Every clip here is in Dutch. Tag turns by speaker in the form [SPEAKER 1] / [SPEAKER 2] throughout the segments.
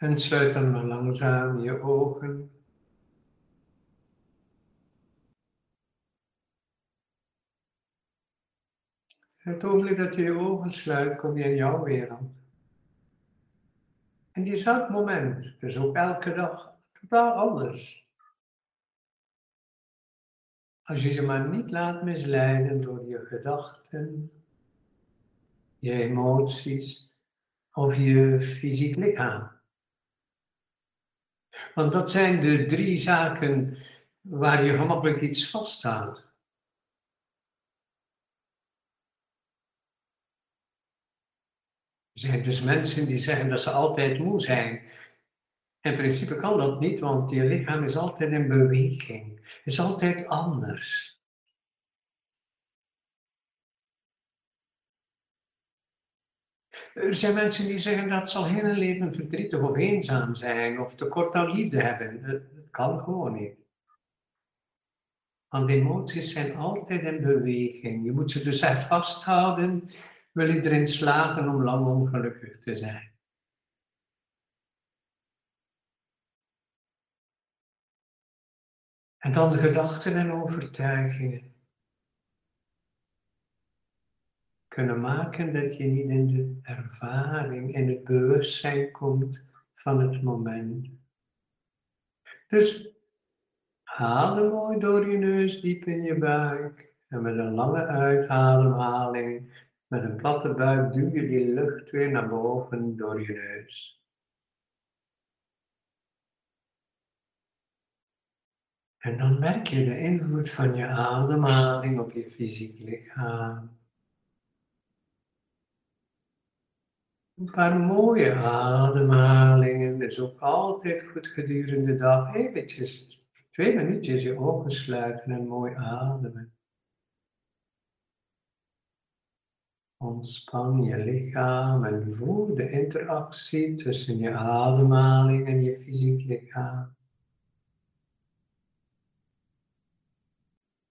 [SPEAKER 1] En sluit dan maar langzaam je ogen. Het ogenblik dat je je ogen sluit, kom je in jouw wereld. En die is moment, dus ook elke dag, totaal anders. Als je je maar niet laat misleiden door je gedachten, je emoties of je fysiek lichaam. Want dat zijn de drie zaken waar je gemakkelijk iets vasthoudt. Er zijn dus mensen die zeggen dat ze altijd moe zijn. In principe kan dat niet, want je lichaam is altijd in beweging. Is altijd anders. Er zijn mensen die zeggen dat zal heel leven verdrietig of eenzaam zijn of tekort aan liefde hebben. Dat kan gewoon niet. Want emoties zijn altijd in beweging. Je moet ze dus echt vasthouden, wil je erin slagen om lang ongelukkig te zijn. En dan de gedachten en overtuigingen. Kunnen maken dat je niet in de ervaring, in het bewustzijn komt van het moment. Dus adem mooi door je neus diep in je buik. En met een lange uitademhaling, met een platte buik, duw je die lucht weer naar boven door je neus. En dan merk je de invloed van je ademhaling op je fysiek lichaam. Een paar mooie ademhalingen is ook altijd goed gedurende de dag. Eventjes, twee minuutjes je ogen sluiten en mooi ademen. Ontspan je lichaam en voel de interactie tussen je ademhaling en je fysiek lichaam.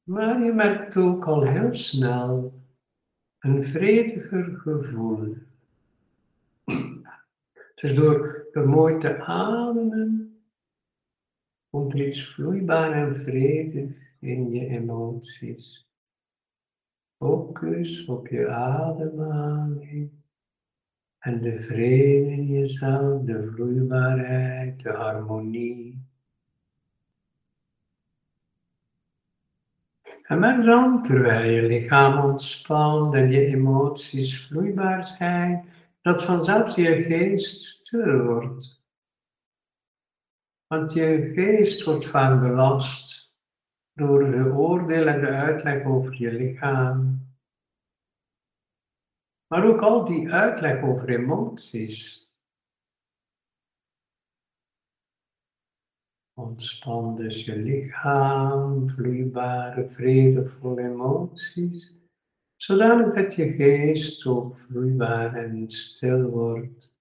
[SPEAKER 1] Maar je merkt ook al heel snel een vrediger gevoel. Dus door, door mooi te ademen, komt er iets vloeibaar en vredig in je emoties. Focus op je ademhaling en de vrede in jezelf, de vloeibaarheid, de harmonie. En met dan, terwijl je lichaam ontspant en je emoties vloeibaar zijn, dat vanzelf je geest stil wordt. Want je geest wordt vaak belast door de oordeel en de uitleg over je lichaam. Maar ook al die uitleg over emoties. Ontspan dus je lichaam, vloeibare, vredevolle emoties, zodanig dat je geest ook vloeibaar en stil wordt.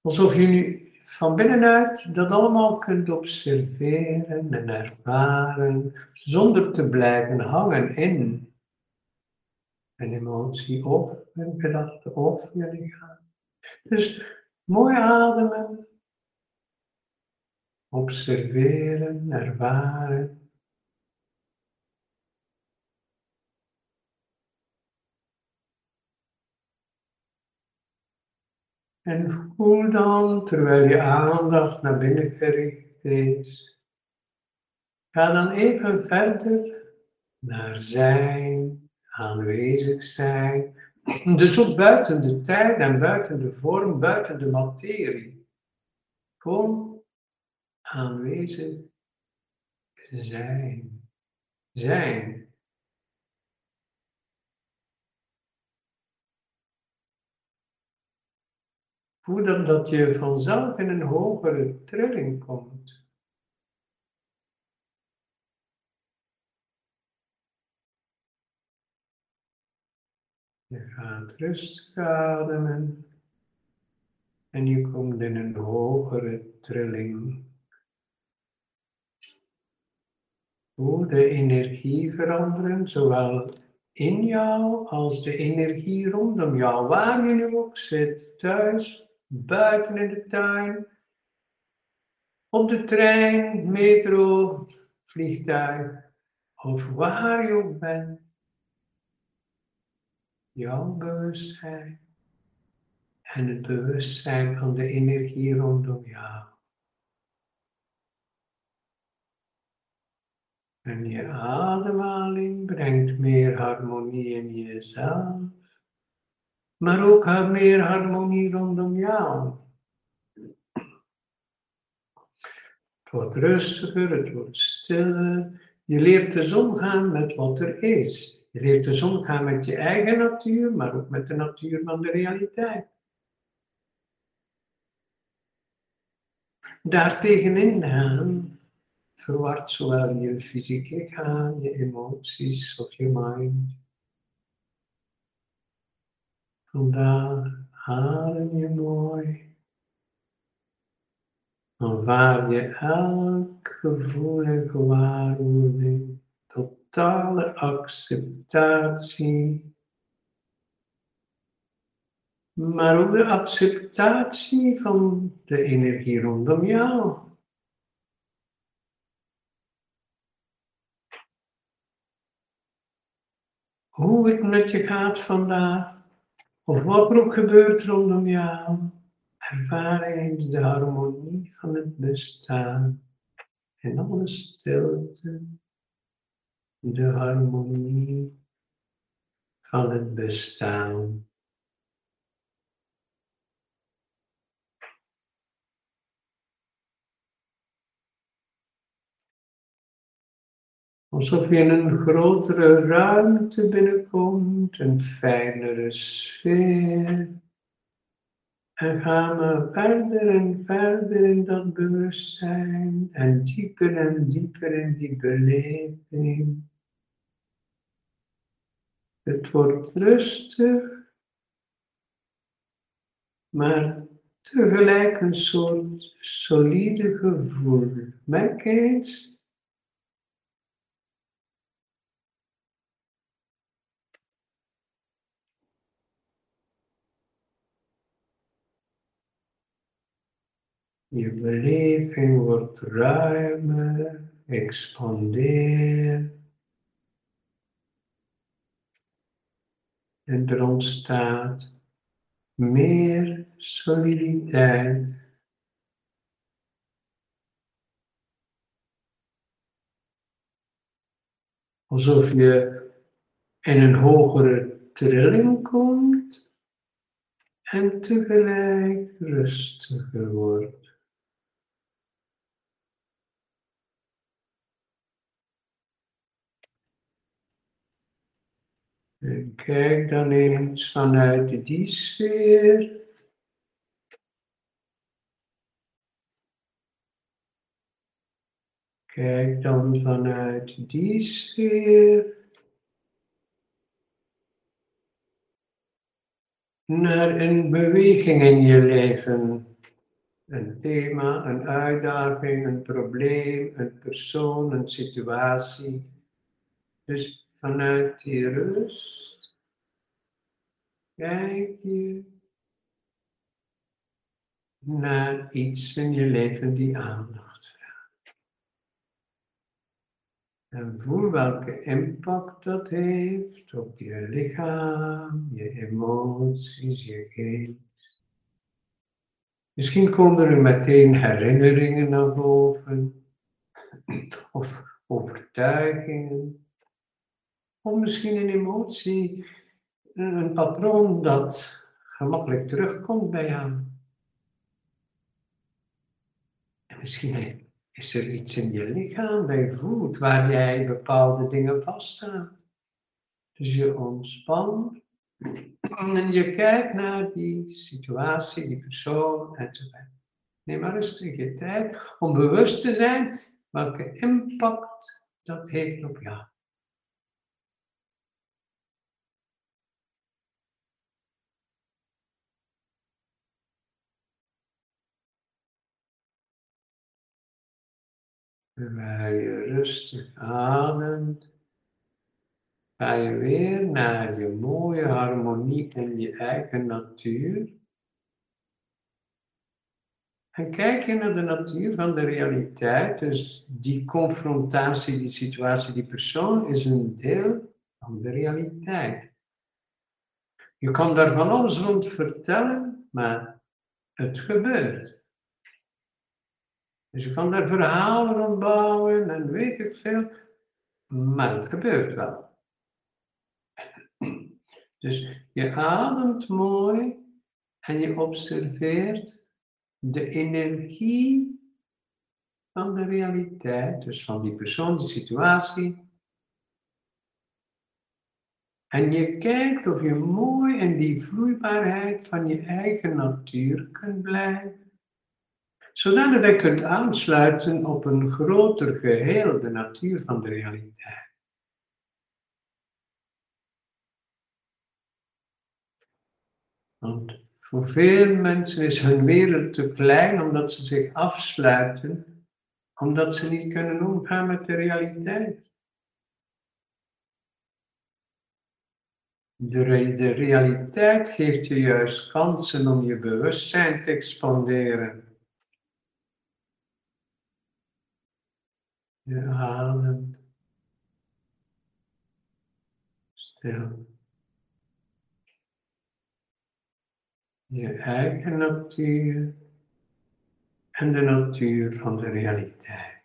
[SPEAKER 1] Alsof je nu van binnenuit dat allemaal kunt observeren en ervaren, zonder te blijven hangen in een emotie of een gedachte of je lichaam. Dus Mooi ademen. Observeren, ervaren. En voel dan, terwijl je aandacht naar binnen gericht is, ga dan even verder naar zijn, aanwezig zijn, dus ook buiten de tijd en buiten de vorm, buiten de materie. Gewoon aanwezig zijn. Zijn. Voel dan dat je vanzelf in een hogere trilling komt. Je gaat rustig ademen en je komt in een hogere trilling. Hoe de energie veranderen, zowel in jou als de energie rondom jou, waar je nu ook zit, thuis, buiten in de tuin, op de trein, metro, vliegtuig, of waar je ook bent, jouw bewustzijn. En het bewustzijn van de energie rondom jou. En je ademhaling brengt meer harmonie in jezelf, maar ook meer harmonie rondom jou. Het wordt rustiger, het wordt stiller. Je leert dus omgaan met wat er is. Je leert dus omgaan met je eigen natuur, maar ook met de natuur van de realiteit. Daartegenin gaan verward zowel je fysiek lichaam, je emoties of je mind. Vandaar adem je mooi. Aanvaard je elk gevoel en totale acceptatie. Maar ook de acceptatie van de energie rondom jou. hoe het met je gaat vandaag, of wat er ook gebeurt rondom jou, ervaar eens de harmonie van het bestaan en alle stilte, de harmonie van het bestaan. Alsof je in een grotere ruimte binnenkomt, een fijnere sfeer. En ga maar verder en verder in dat bewustzijn en dieper en dieper in die beleving. Het wordt rustig, maar tegelijk een soort solide gevoel. Merk eens Je beleving wordt ruimer, expandeert. En er ontstaat meer soliditeit. Alsof je in een hogere trilling komt en tegelijk rustiger wordt. En kijk dan eens vanuit die sfeer. Kijk dan vanuit die sfeer naar een beweging in je leven. Een thema, een uitdaging, een probleem, een persoon, een situatie. Dus vanuit die rust kijk je naar iets in je leven die aandacht vraagt. En voel welke impact dat heeft op je lichaam, je emoties, je geest. Misschien komen er meteen herinneringen naar boven of overtuigingen of misschien een emotie, een patroon dat gemakkelijk terugkomt bij jou. En misschien is er iets in je lichaam bij je voelt waar jij bepaalde dingen vaststaan. Dus je ontspant en je kijkt naar die situatie, die persoon enzovoort. Neem maar rustig je tijd om bewust te zijn welke impact dat heeft op jou. Terwijl je rustig ademt, ga je weer naar je mooie harmonie in je eigen natuur. En kijk je naar de natuur van de realiteit, dus die confrontatie, die situatie, die persoon is een deel van de realiteit. Je kan daar van alles rond vertellen, maar het gebeurt. Dus je kan daar verhalen rond bouwen en weet ik veel, maar het gebeurt wel. Dus je ademt mooi en je observeert de energie van de realiteit, dus van die persoon, die situatie. En je kijkt of je mooi in die vloeibaarheid van je eigen natuur kunt blijven. Zodat je kunt aansluiten op een groter geheel, de natuur van de realiteit. Want voor veel mensen is hun wereld te klein omdat ze zich afsluiten, omdat ze niet kunnen omgaan met de realiteit. De, de realiteit geeft je juist kansen om je bewustzijn te expanderen. Je adem. Stil. je eigen natuur en de natuur van de realiteit.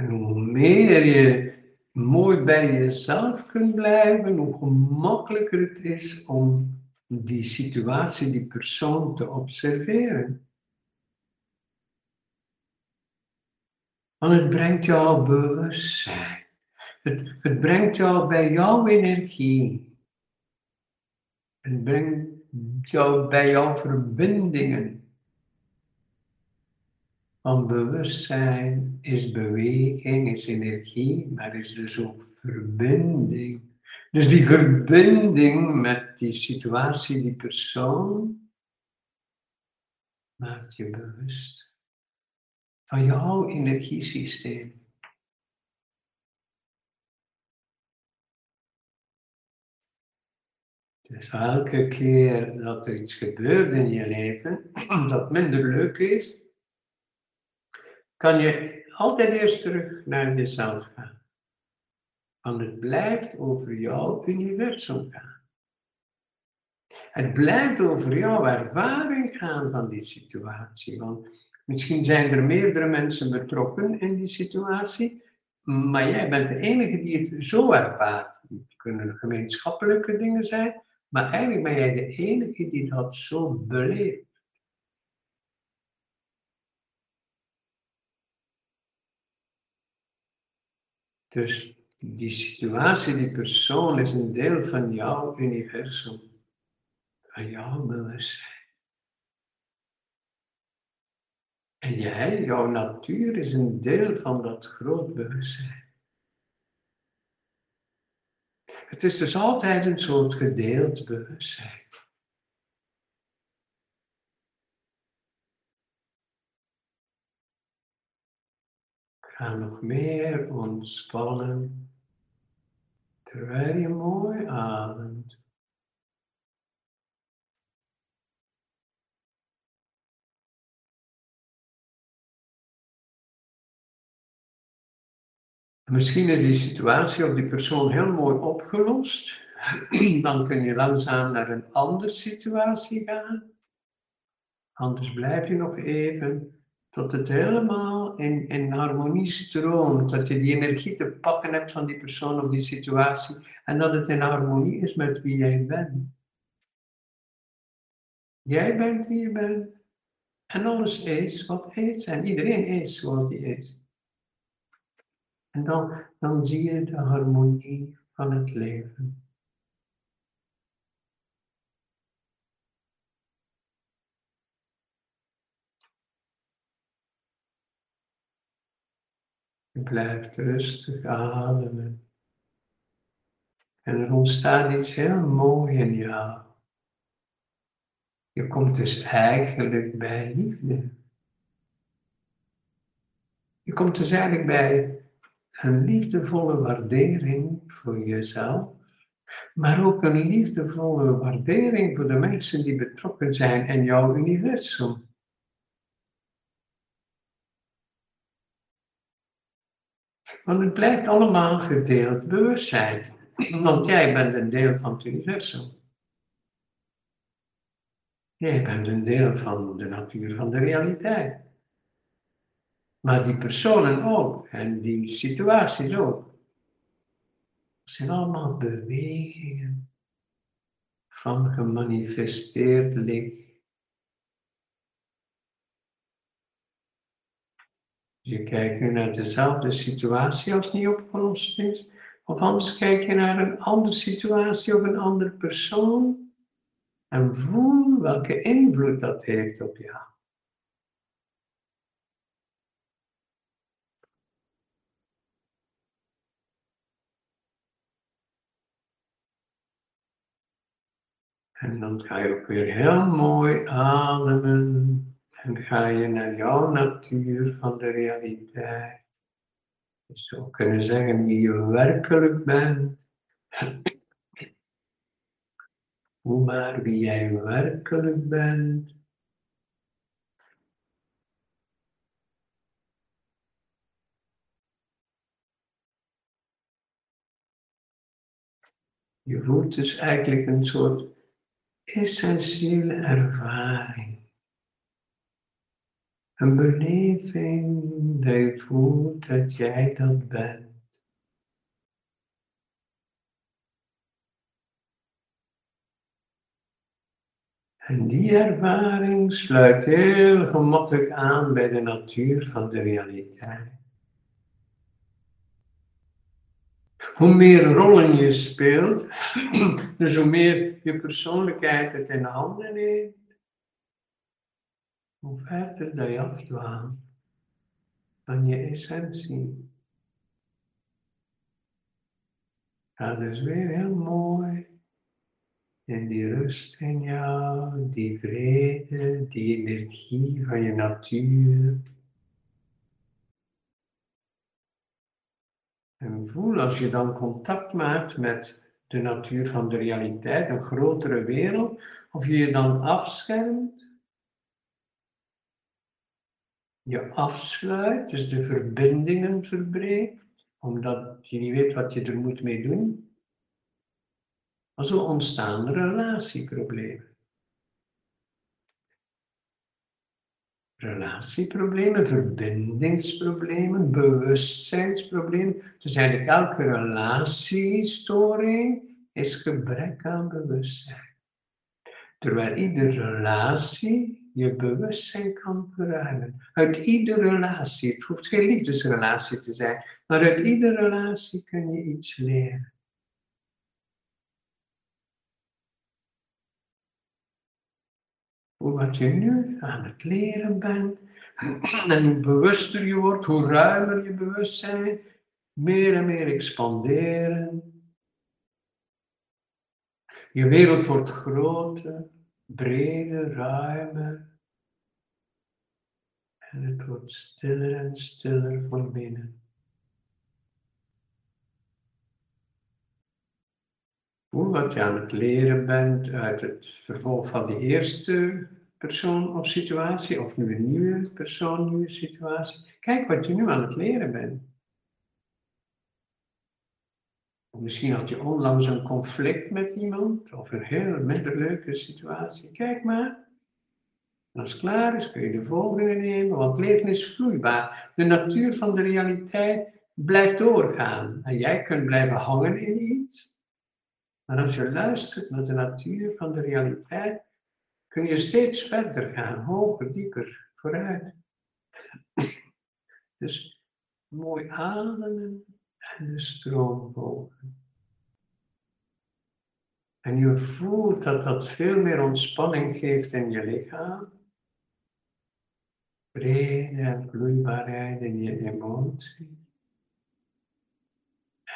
[SPEAKER 1] En hoe meer je mooi bij jezelf kunt blijven, hoe gemakkelijker het is om die situatie, die persoon te observeren. Want het brengt jou bewustzijn. Het, het brengt jou bij jouw energie. Het brengt jou bij jouw verbindingen. Want bewustzijn is beweging, is energie, maar is dus ook verbinding. Dus die verbinding met die situatie, die persoon, maakt je bewust van jouw energiesysteem. Dus elke keer dat er iets gebeurt in je leven dat minder leuk is, kan je altijd eerst terug naar jezelf gaan. Want het blijft over jouw universum gaan. Het blijft over jouw ervaring gaan van die situatie. Want misschien zijn er meerdere mensen betrokken in die situatie, maar jij bent de enige die het zo ervaart. Het kunnen gemeenschappelijke dingen zijn, maar eigenlijk ben jij de enige die dat zo beleeft. Dus die situatie, die persoon is een deel van jouw universum, van jouw bewustzijn. En jij, jouw natuur, is een deel van dat groot bewustzijn. Het is dus altijd een soort gedeeld bewustzijn. Ga nog meer ontspannen. Terwijl je mooi ademt. Misschien is die situatie of die persoon heel mooi opgelost. Dan kun je langzaam naar een andere situatie gaan. Anders blijf je nog even tot het helemaal in, in harmonie stroomt. Dat je die energie te pakken hebt van die persoon of die situatie. En dat het in harmonie is met wie jij bent. Jij bent wie je bent. En alles is wat is. En iedereen is zoals hij is. En dan, dan zie je de harmonie van het leven. Je blijft rustig ademen. En er ontstaat iets heel moois in jou. Je komt dus eigenlijk bij liefde. Je komt dus eigenlijk bij een liefdevolle waardering voor jezelf, maar ook een liefdevolle waardering voor de mensen die betrokken zijn in jouw universum. Want het blijft allemaal gedeeld bewustzijn, want jij bent een deel van het universum. Jij bent een deel van de natuur van de realiteit. Maar die personen ook en die situaties ook. Het zijn allemaal bewegingen van gemanifesteerd licht. Je kijkt nu naar dezelfde situatie als die opgelost is. Of anders kijk je naar een andere situatie of een andere persoon. En voel welke invloed dat heeft op jou. En dan ga je ook weer heel mooi ademen. En ga je naar jouw natuur van de realiteit. Je zou kunnen zeggen wie je werkelijk bent. Hoe maar wie jij werkelijk bent. Je voelt dus eigenlijk een soort essentiële ervaring. Een beleving dat je voelt dat jij dat bent. En die ervaring sluit heel gemakkelijk aan bij de natuur van de realiteit. Hoe meer rollen je speelt, dus hoe meer je persoonlijkheid het in handen neemt, hoe verder je afdwaalt van je essentie. Ga dus weer heel mooi in die rust in jou, die vrede, die energie van je natuur. En voel als je dan contact maakt met de natuur van de realiteit, een grotere wereld, of je je dan afschermt, je afsluit, dus de verbindingen verbreekt, omdat je niet weet wat je er moet mee doen. Zo ontstaan relatieproblemen. relatieproblemen, verbindingsproblemen, bewustzijnsproblemen. Dus eigenlijk elke relatiestoring is gebrek aan bewustzijn. Terwijl iedere relatie je bewustzijn kan verruimen. Uit iedere relatie, het hoeft geen liefdesrelatie te zijn, maar uit iedere relatie kun je iets leren. Hoe wat je nu aan het leren bent. En hoe bewuster je wordt, hoe ruimer je bewustzijn, meer en meer expanderen. Je wereld wordt groter, breder, ruimer. En het wordt stiller en stiller van binnen. Hoe wat je aan het leren bent uit het vervolg van die eerste persoon of situatie, of nu een nieuwe persoon, nieuwe situatie. Kijk wat je nu aan het leren bent. Misschien had je onlangs een conflict met iemand, of een heel minder leuke situatie. Kijk maar. als het klaar is, kun je de volgende nemen, want leven is vloeibaar. De natuur van de realiteit blijft doorgaan. En jij kunt blijven hangen in iets. Maar als je luistert naar de natuur van de realiteit, kun je steeds verder gaan, hoger, dieper, vooruit. Dus mooi ademen en de stroom volgen. En je voelt dat dat veel meer ontspanning geeft in je lichaam. Vrede en vloeibaarheid in je emotie.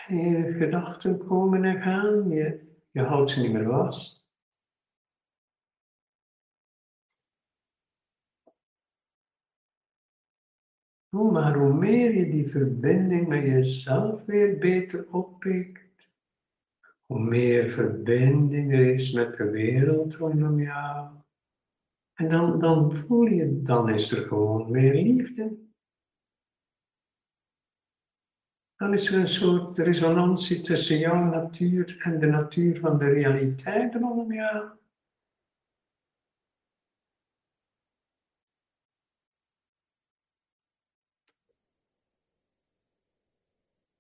[SPEAKER 1] Je gedachten komen en gaan, je, je houdt ze niet meer vast. Maar hoe meer je die verbinding met jezelf weer beter oppikt, hoe meer verbinding er is met de wereld rondom jou. En dan, dan voel je, dan is er gewoon meer liefde. Dan is er een soort resonantie tussen jouw natuur en de natuur van de realiteit rondom jou.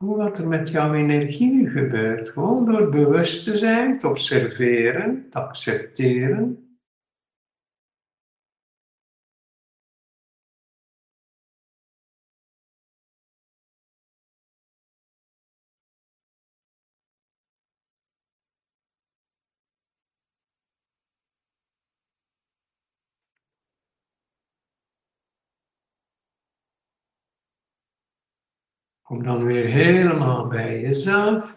[SPEAKER 1] Wat er met jouw energie gebeurt. Gewoon door bewust te zijn, te observeren, te accepteren. Kom dan weer helemaal bij jezelf.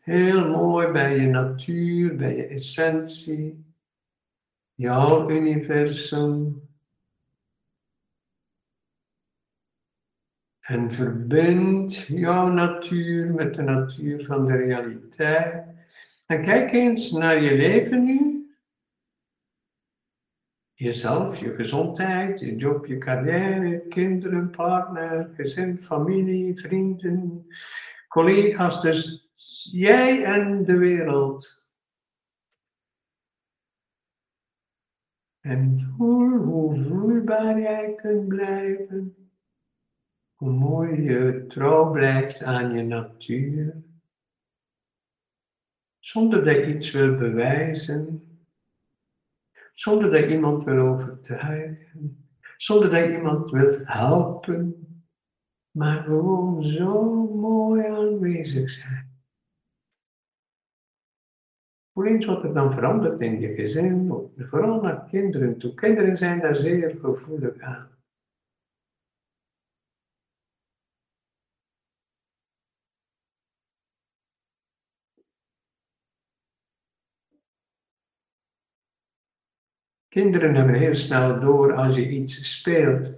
[SPEAKER 1] Heel mooi bij je natuur, bij je essentie. Jouw universum. En verbind jouw natuur met de natuur van de realiteit. En kijk eens naar je leven nu jezelf, je gezondheid, je job, je carrière, kinderen, partner, gezin, familie, vrienden, collega's. Dus jij en de wereld. En voel hoe voelbaar jij kunt blijven. Hoe mooi je trouw blijft aan je natuur. Zonder dat je iets wil bewijzen zonder dat iemand wil overtuigen, zonder dat iemand wil helpen, maar gewoon zo mooi aanwezig zijn. Hoe eens wat er dan verandert in je gezin, vooral naar kinderen toe. Kinderen zijn daar zeer gevoelig aan. Kinderen hebben heel snel door als je iets speelt.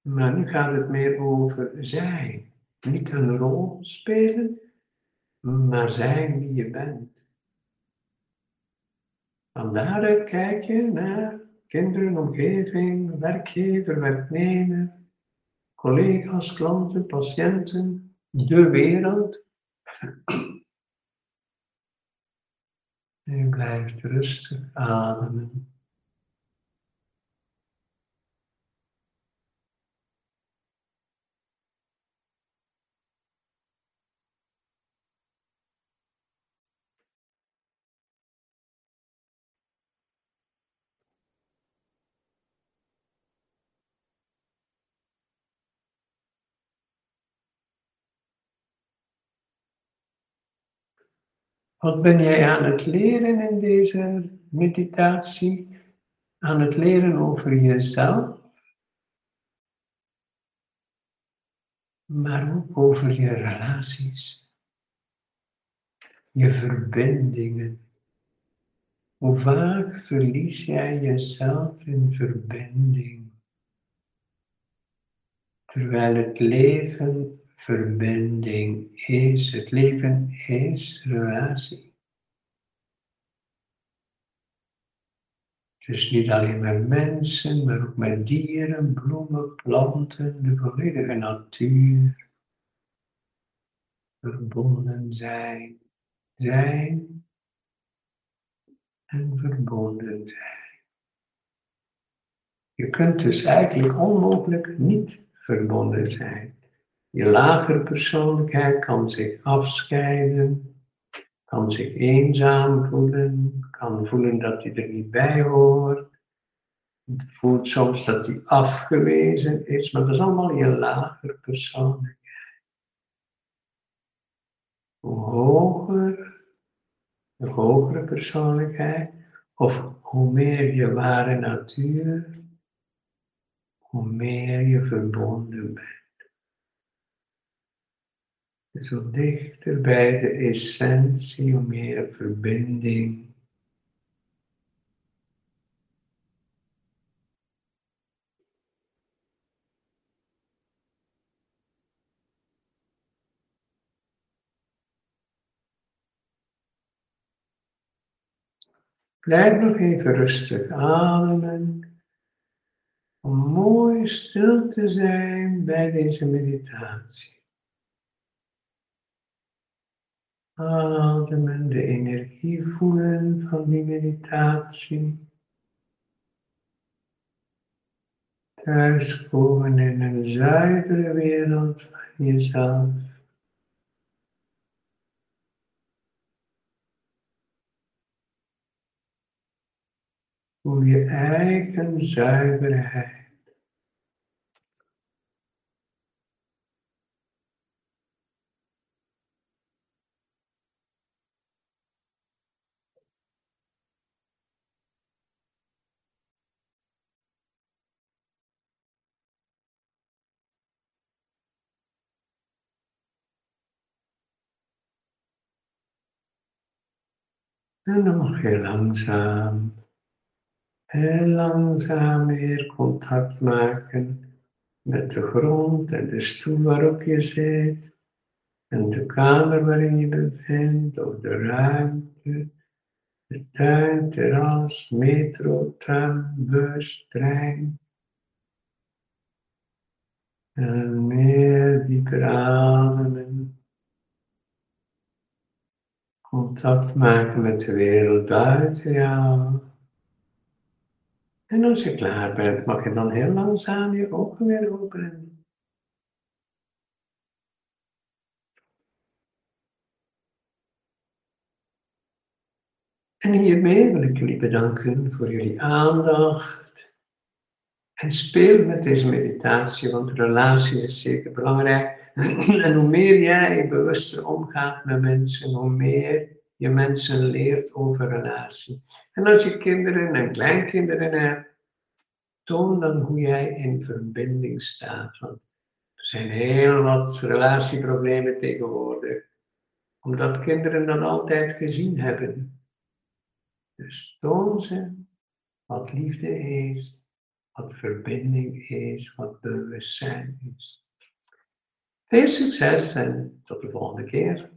[SPEAKER 1] Maar nu gaat het meer over zijn. Niet een rol spelen, maar zijn wie je bent. Van daaruit kijk je naar kinderen, omgeving, werkgever, werknemer, collega's, klanten, patiënten, de wereld. En je blijft rustig ademen. Wat ben jij aan het leren in deze meditatie? Aan het leren over jezelf, maar ook over je relaties, je verbindingen. Hoe vaak verlies jij jezelf in verbinding? Terwijl het leven verbinding is. Het leven is relatie. Dus niet alleen met mensen, maar ook met dieren, bloemen, planten, de volledige natuur. Verbonden zijn, zijn en verbonden zijn. Je kunt dus eigenlijk onmogelijk niet verbonden zijn. Je lagere persoonlijkheid kan zich afscheiden, kan zich eenzaam voelen, kan voelen dat hij er niet bij hoort, voelt soms dat hij afgewezen is, maar dat is allemaal je lagere persoonlijkheid. Hoe hoger, de hogere persoonlijkheid, of hoe meer je ware natuur, hoe meer je verbonden bent. Zo dichter bij de essentie, hoe meer verbinding. Blijf nog even rustig ademen. Om mooi stil te zijn bij deze meditatie. Ademen, de energie voelen van die meditatie. Thuiskomen in een zuivere wereld van jezelf. Voel je eigen zuiverheid. En dan mag je langzaam, heel langzaam weer contact maken met de grond en de stoel waarop je zit. En de kamer waarin je bevindt, of de ruimte, de tuin, terras, metro, tram, bus, trein. En meer dieper ademen contact maken met de wereld buiten jou. En als je klaar bent, mag je dan heel langzaam je ogen weer openen. En hiermee wil ik jullie bedanken voor jullie aandacht. En speel met deze meditatie, want relatie is zeker belangrijk. En hoe meer jij bewuster omgaat met mensen, hoe meer je mensen leert over relatie. En als je kinderen en kleinkinderen hebt, toon dan hoe jij in verbinding staat. Want er zijn heel wat relatieproblemen tegenwoordig, omdat kinderen dat altijd gezien hebben. Dus toon ze wat liefde is, wat verbinding is, wat bewustzijn is. Veel succes en tot de volgende keer.